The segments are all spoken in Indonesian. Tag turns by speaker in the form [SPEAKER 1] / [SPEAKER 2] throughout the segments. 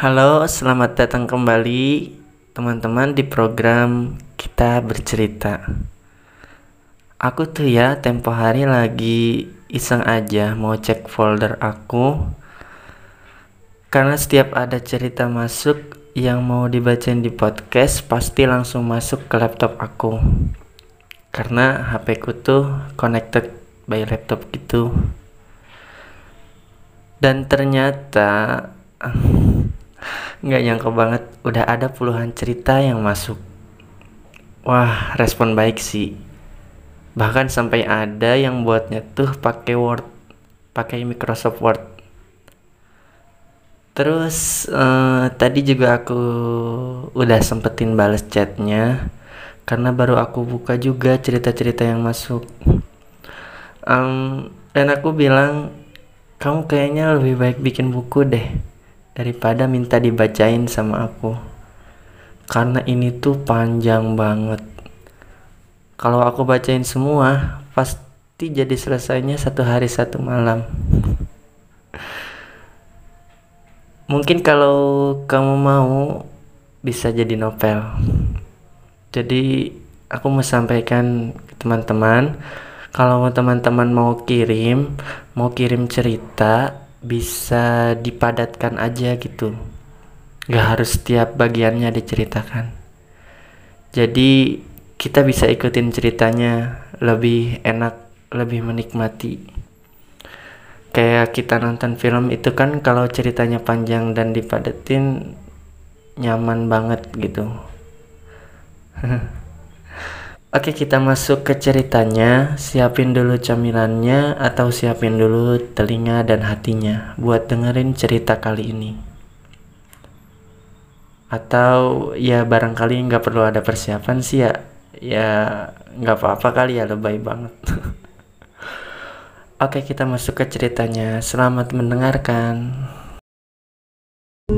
[SPEAKER 1] Halo, selamat datang kembali teman-teman di program Kita Bercerita. Aku tuh ya tempo hari lagi iseng aja mau cek folder aku. Karena setiap ada cerita masuk yang mau dibacain di podcast pasti langsung masuk ke laptop aku. Karena HP ku tuh connected by laptop gitu. Dan ternyata nggak nyangka banget udah ada puluhan cerita yang masuk. Wah respon baik sih. Bahkan sampai ada yang buatnya tuh pakai Word pakai Microsoft Word. Terus uh, tadi juga aku udah sempetin bales chatnya karena baru aku buka juga cerita-cerita yang masuk. Um, dan aku bilang kamu kayaknya lebih baik bikin buku deh daripada minta dibacain sama aku. Karena ini tuh panjang banget. Kalau aku bacain semua pasti jadi selesainya satu hari satu malam. Mungkin kalau kamu mau bisa jadi novel. Jadi aku mau sampaikan ke teman-teman kalau teman-teman mau kirim mau kirim cerita bisa dipadatkan aja gitu. Gak harus setiap bagiannya diceritakan. Jadi kita bisa ikutin ceritanya lebih enak lebih menikmati. Kayak kita nonton film itu kan kalau ceritanya panjang dan dipadatin nyaman banget gitu Oke kita masuk ke ceritanya. Siapin dulu camilannya Atau siapin dulu telinga dan hatinya Buat dengerin cerita kali ini. Atau ya barangkali nggak perlu ada persiapan sih ya. Ya nggak apa-apa kali ya lebay banget. Oke kita masuk ke ceritanya. Selamat mendengarkan.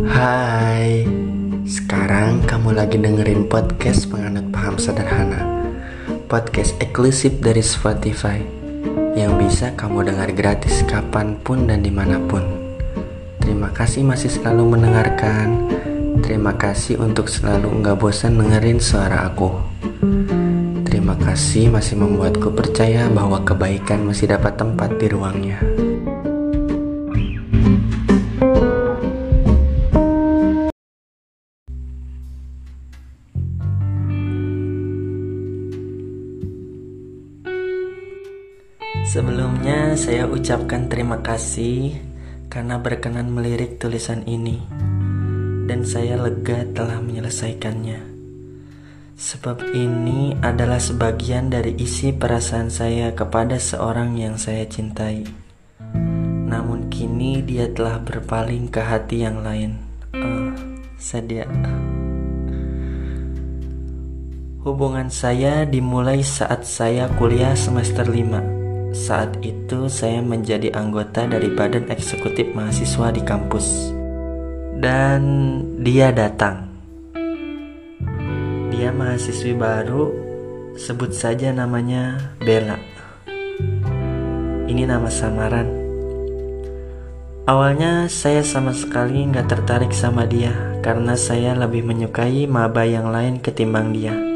[SPEAKER 1] Hai Sekarang kamu lagi dengerin podcast penganut paham sederhana podcast eksklusif dari Spotify yang bisa kamu dengar gratis kapan pun dan di mana pun. Terima kasih masih selalu mendengarkan. Terima kasih untuk selalu nggak bosan dengerin suara aku. Terima kasih masih membuatku percaya bahwa kebaikan masih dapat tempat di ruangnya. Sebelumnya saya ucapkan terima kasih karena berkenan melirik tulisan ini dan saya lega telah menyelesaikannya. Sebab ini adalah sebagian dari isi perasaan saya kepada seorang yang saya cintai. Namun kini dia telah berpaling ke hati yang lain. Oh, sedia. Hubungan saya dimulai saat saya kuliah semester 5 saat itu saya menjadi anggota dari badan eksekutif mahasiswa di kampus. Dan dia datang. Dia mahasiswi baru, sebut saja namanya Bella. Ini nama samaran. Awalnya saya sama sekali nggak tertarik sama dia karena saya lebih menyukai maba yang lain ketimbang dia.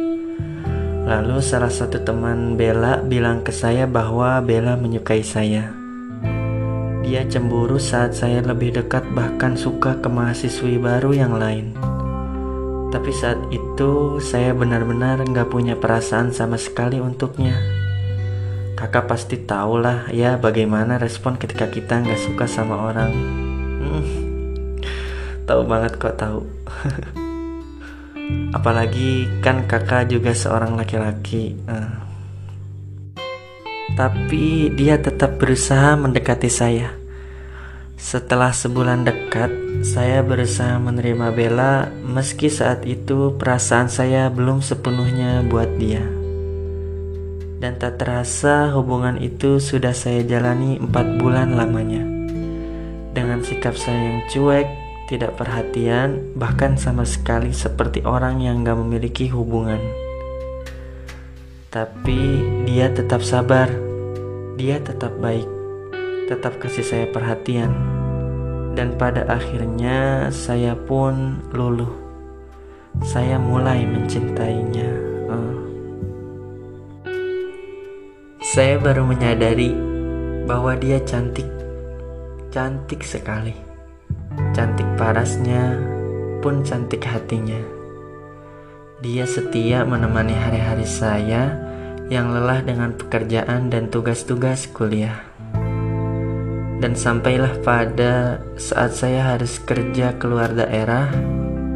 [SPEAKER 1] Lalu salah satu teman Bella bilang ke saya bahwa Bella menyukai saya. Dia cemburu saat saya lebih dekat bahkan suka ke mahasiswi baru yang lain. Tapi saat itu saya benar-benar nggak punya perasaan sama sekali untuknya. Kakak pasti tahu lah ya bagaimana respon ketika kita nggak suka sama orang. Hmm, tahu banget kok tahu. apalagi kan kakak juga seorang laki-laki uh. tapi dia tetap berusaha mendekati saya. Setelah sebulan dekat saya berusaha menerima Bella meski saat itu perasaan saya belum sepenuhnya buat dia. Dan tak terasa hubungan itu sudah saya jalani empat bulan lamanya. Dengan sikap saya yang cuek tidak perhatian, bahkan sama sekali seperti orang yang gak memiliki hubungan. Tapi dia tetap sabar, dia tetap baik, tetap kasih saya perhatian. Dan pada akhirnya saya pun luluh. Saya mulai mencintainya. Uh. Saya baru menyadari bahwa dia cantik, cantik sekali. Cantik parasnya pun cantik hatinya. Dia setia menemani hari-hari saya yang lelah dengan pekerjaan dan tugas-tugas kuliah. Dan sampailah pada saat saya harus kerja keluar daerah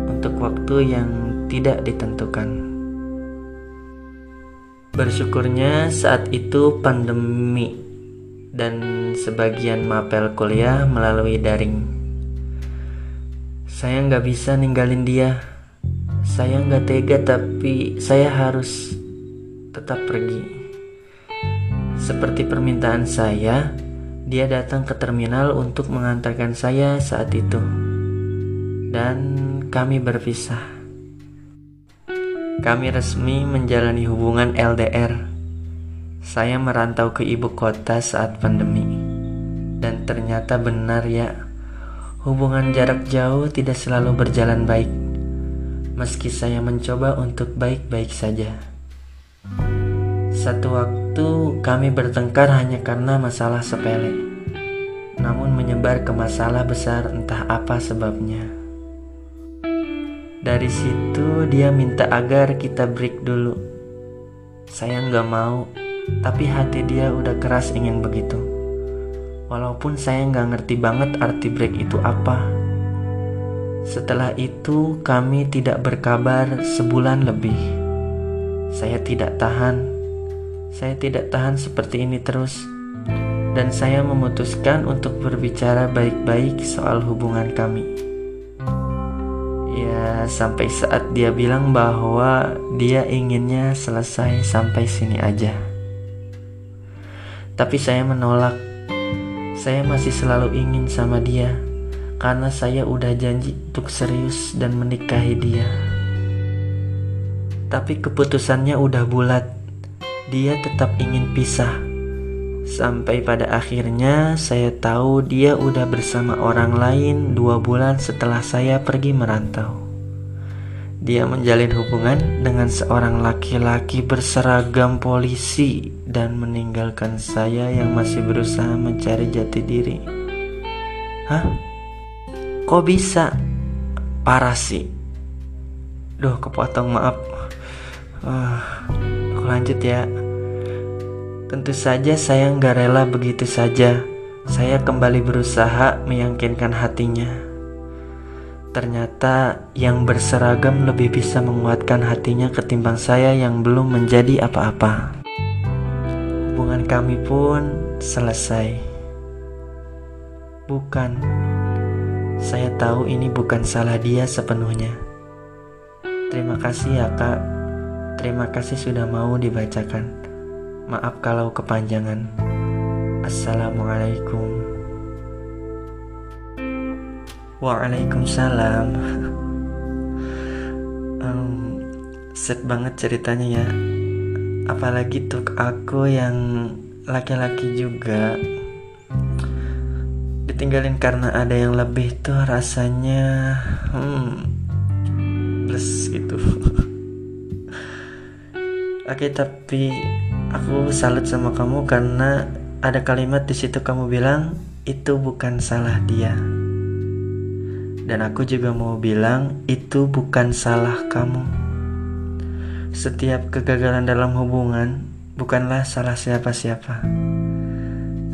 [SPEAKER 1] untuk waktu yang tidak ditentukan. Bersyukurnya saat itu pandemi dan sebagian mapel kuliah melalui daring. Saya nggak bisa ninggalin dia. Saya nggak tega tapi saya harus tetap pergi. Seperti permintaan saya, dia datang ke terminal untuk mengantarkan saya saat itu. Dan kami berpisah. Kami resmi menjalani hubungan LDR. Saya merantau ke ibu kota saat pandemi. Dan ternyata benar ya, hubungan jarak jauh tidak selalu berjalan baik. Meski saya mencoba untuk baik-baik saja. Satu waktu kami bertengkar hanya karena masalah sepele, namun menyebar ke masalah besar entah apa sebabnya. Dari situ dia minta agar kita break dulu. Saya nggak mau, tapi hati dia udah keras ingin begitu. Walaupun saya nggak ngerti banget arti break itu apa. Setelah itu kami tidak berkabar sebulan lebih. Saya tidak tahan saya tidak tahan seperti ini terus, dan saya memutuskan untuk berbicara baik-baik soal hubungan kami. Ya, sampai saat dia bilang bahwa dia inginnya selesai sampai sini aja. Tapi saya menolak. Saya masih selalu ingin sama dia karena saya udah janji untuk serius dan menikahi dia. Tapi keputusannya udah bulat dia tetap ingin pisah. Sampai pada akhirnya saya tahu dia udah bersama orang lain dua bulan setelah saya pergi merantau. Dia menjalin hubungan dengan seorang laki-laki berseragam polisi dan meninggalkan saya yang masih berusaha mencari jati diri. Hah? Kok bisa? Parah sih. Duh, kepotong maaf. Uh, aku lanjut ya. Tentu saja saya nggak rela begitu saja. Saya kembali berusaha meyakinkan hatinya. Ternyata yang berseragam lebih bisa menguatkan hatinya ketimbang saya yang belum menjadi apa-apa. Hubungan kami pun selesai. Bukan, saya tahu ini bukan salah dia sepenuhnya. Terima kasih ya kak, terima kasih sudah mau dibacakan. Maaf kalau kepanjangan. Assalamualaikum. Waalaikumsalam. um, set banget ceritanya ya. Apalagi tuh aku yang laki-laki juga ditinggalin karena ada yang lebih tuh rasanya hmm plus gitu. Oke tapi Aku salut sama kamu karena ada kalimat di situ kamu bilang itu bukan salah dia. Dan aku juga mau bilang itu bukan salah kamu. Setiap kegagalan dalam hubungan bukanlah salah siapa-siapa.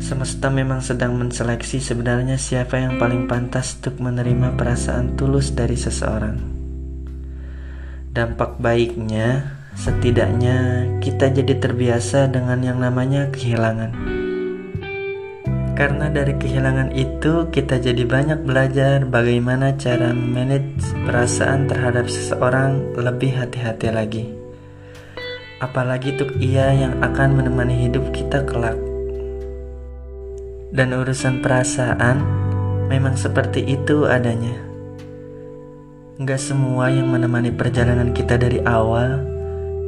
[SPEAKER 1] Semesta memang sedang menseleksi sebenarnya siapa yang paling pantas untuk menerima perasaan tulus dari seseorang. Dampak baiknya, Setidaknya kita jadi terbiasa dengan yang namanya kehilangan. Karena dari kehilangan itu kita jadi banyak belajar bagaimana cara manage perasaan terhadap seseorang lebih hati-hati lagi. Apalagi untuk ia yang akan menemani hidup kita kelak. Dan urusan perasaan memang seperti itu adanya. Gak semua yang menemani perjalanan kita dari awal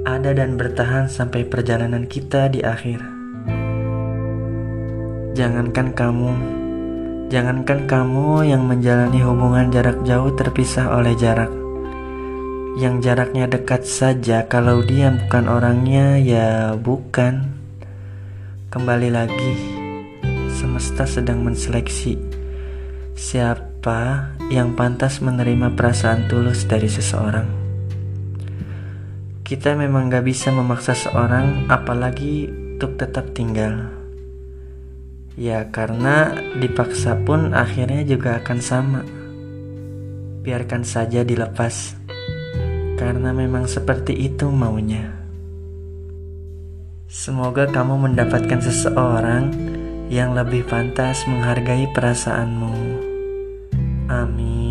[SPEAKER 1] ada dan bertahan sampai perjalanan kita di akhir. Jangankan kamu, Jangankan kamu yang menjalani hubungan jarak jauh terpisah oleh jarak. Yang jaraknya dekat saja, kalau dia bukan orangnya, ya bukan. Kembali lagi, semesta sedang menseleksi siapa yang pantas menerima perasaan tulus dari seseorang. Kita memang gak bisa memaksa seorang, apalagi untuk tetap tinggal. Ya karena dipaksa pun akhirnya juga akan sama Biarkan saja dilepas Karena memang seperti itu maunya Semoga kamu mendapatkan seseorang yang lebih pantas menghargai perasaanmu. Amin.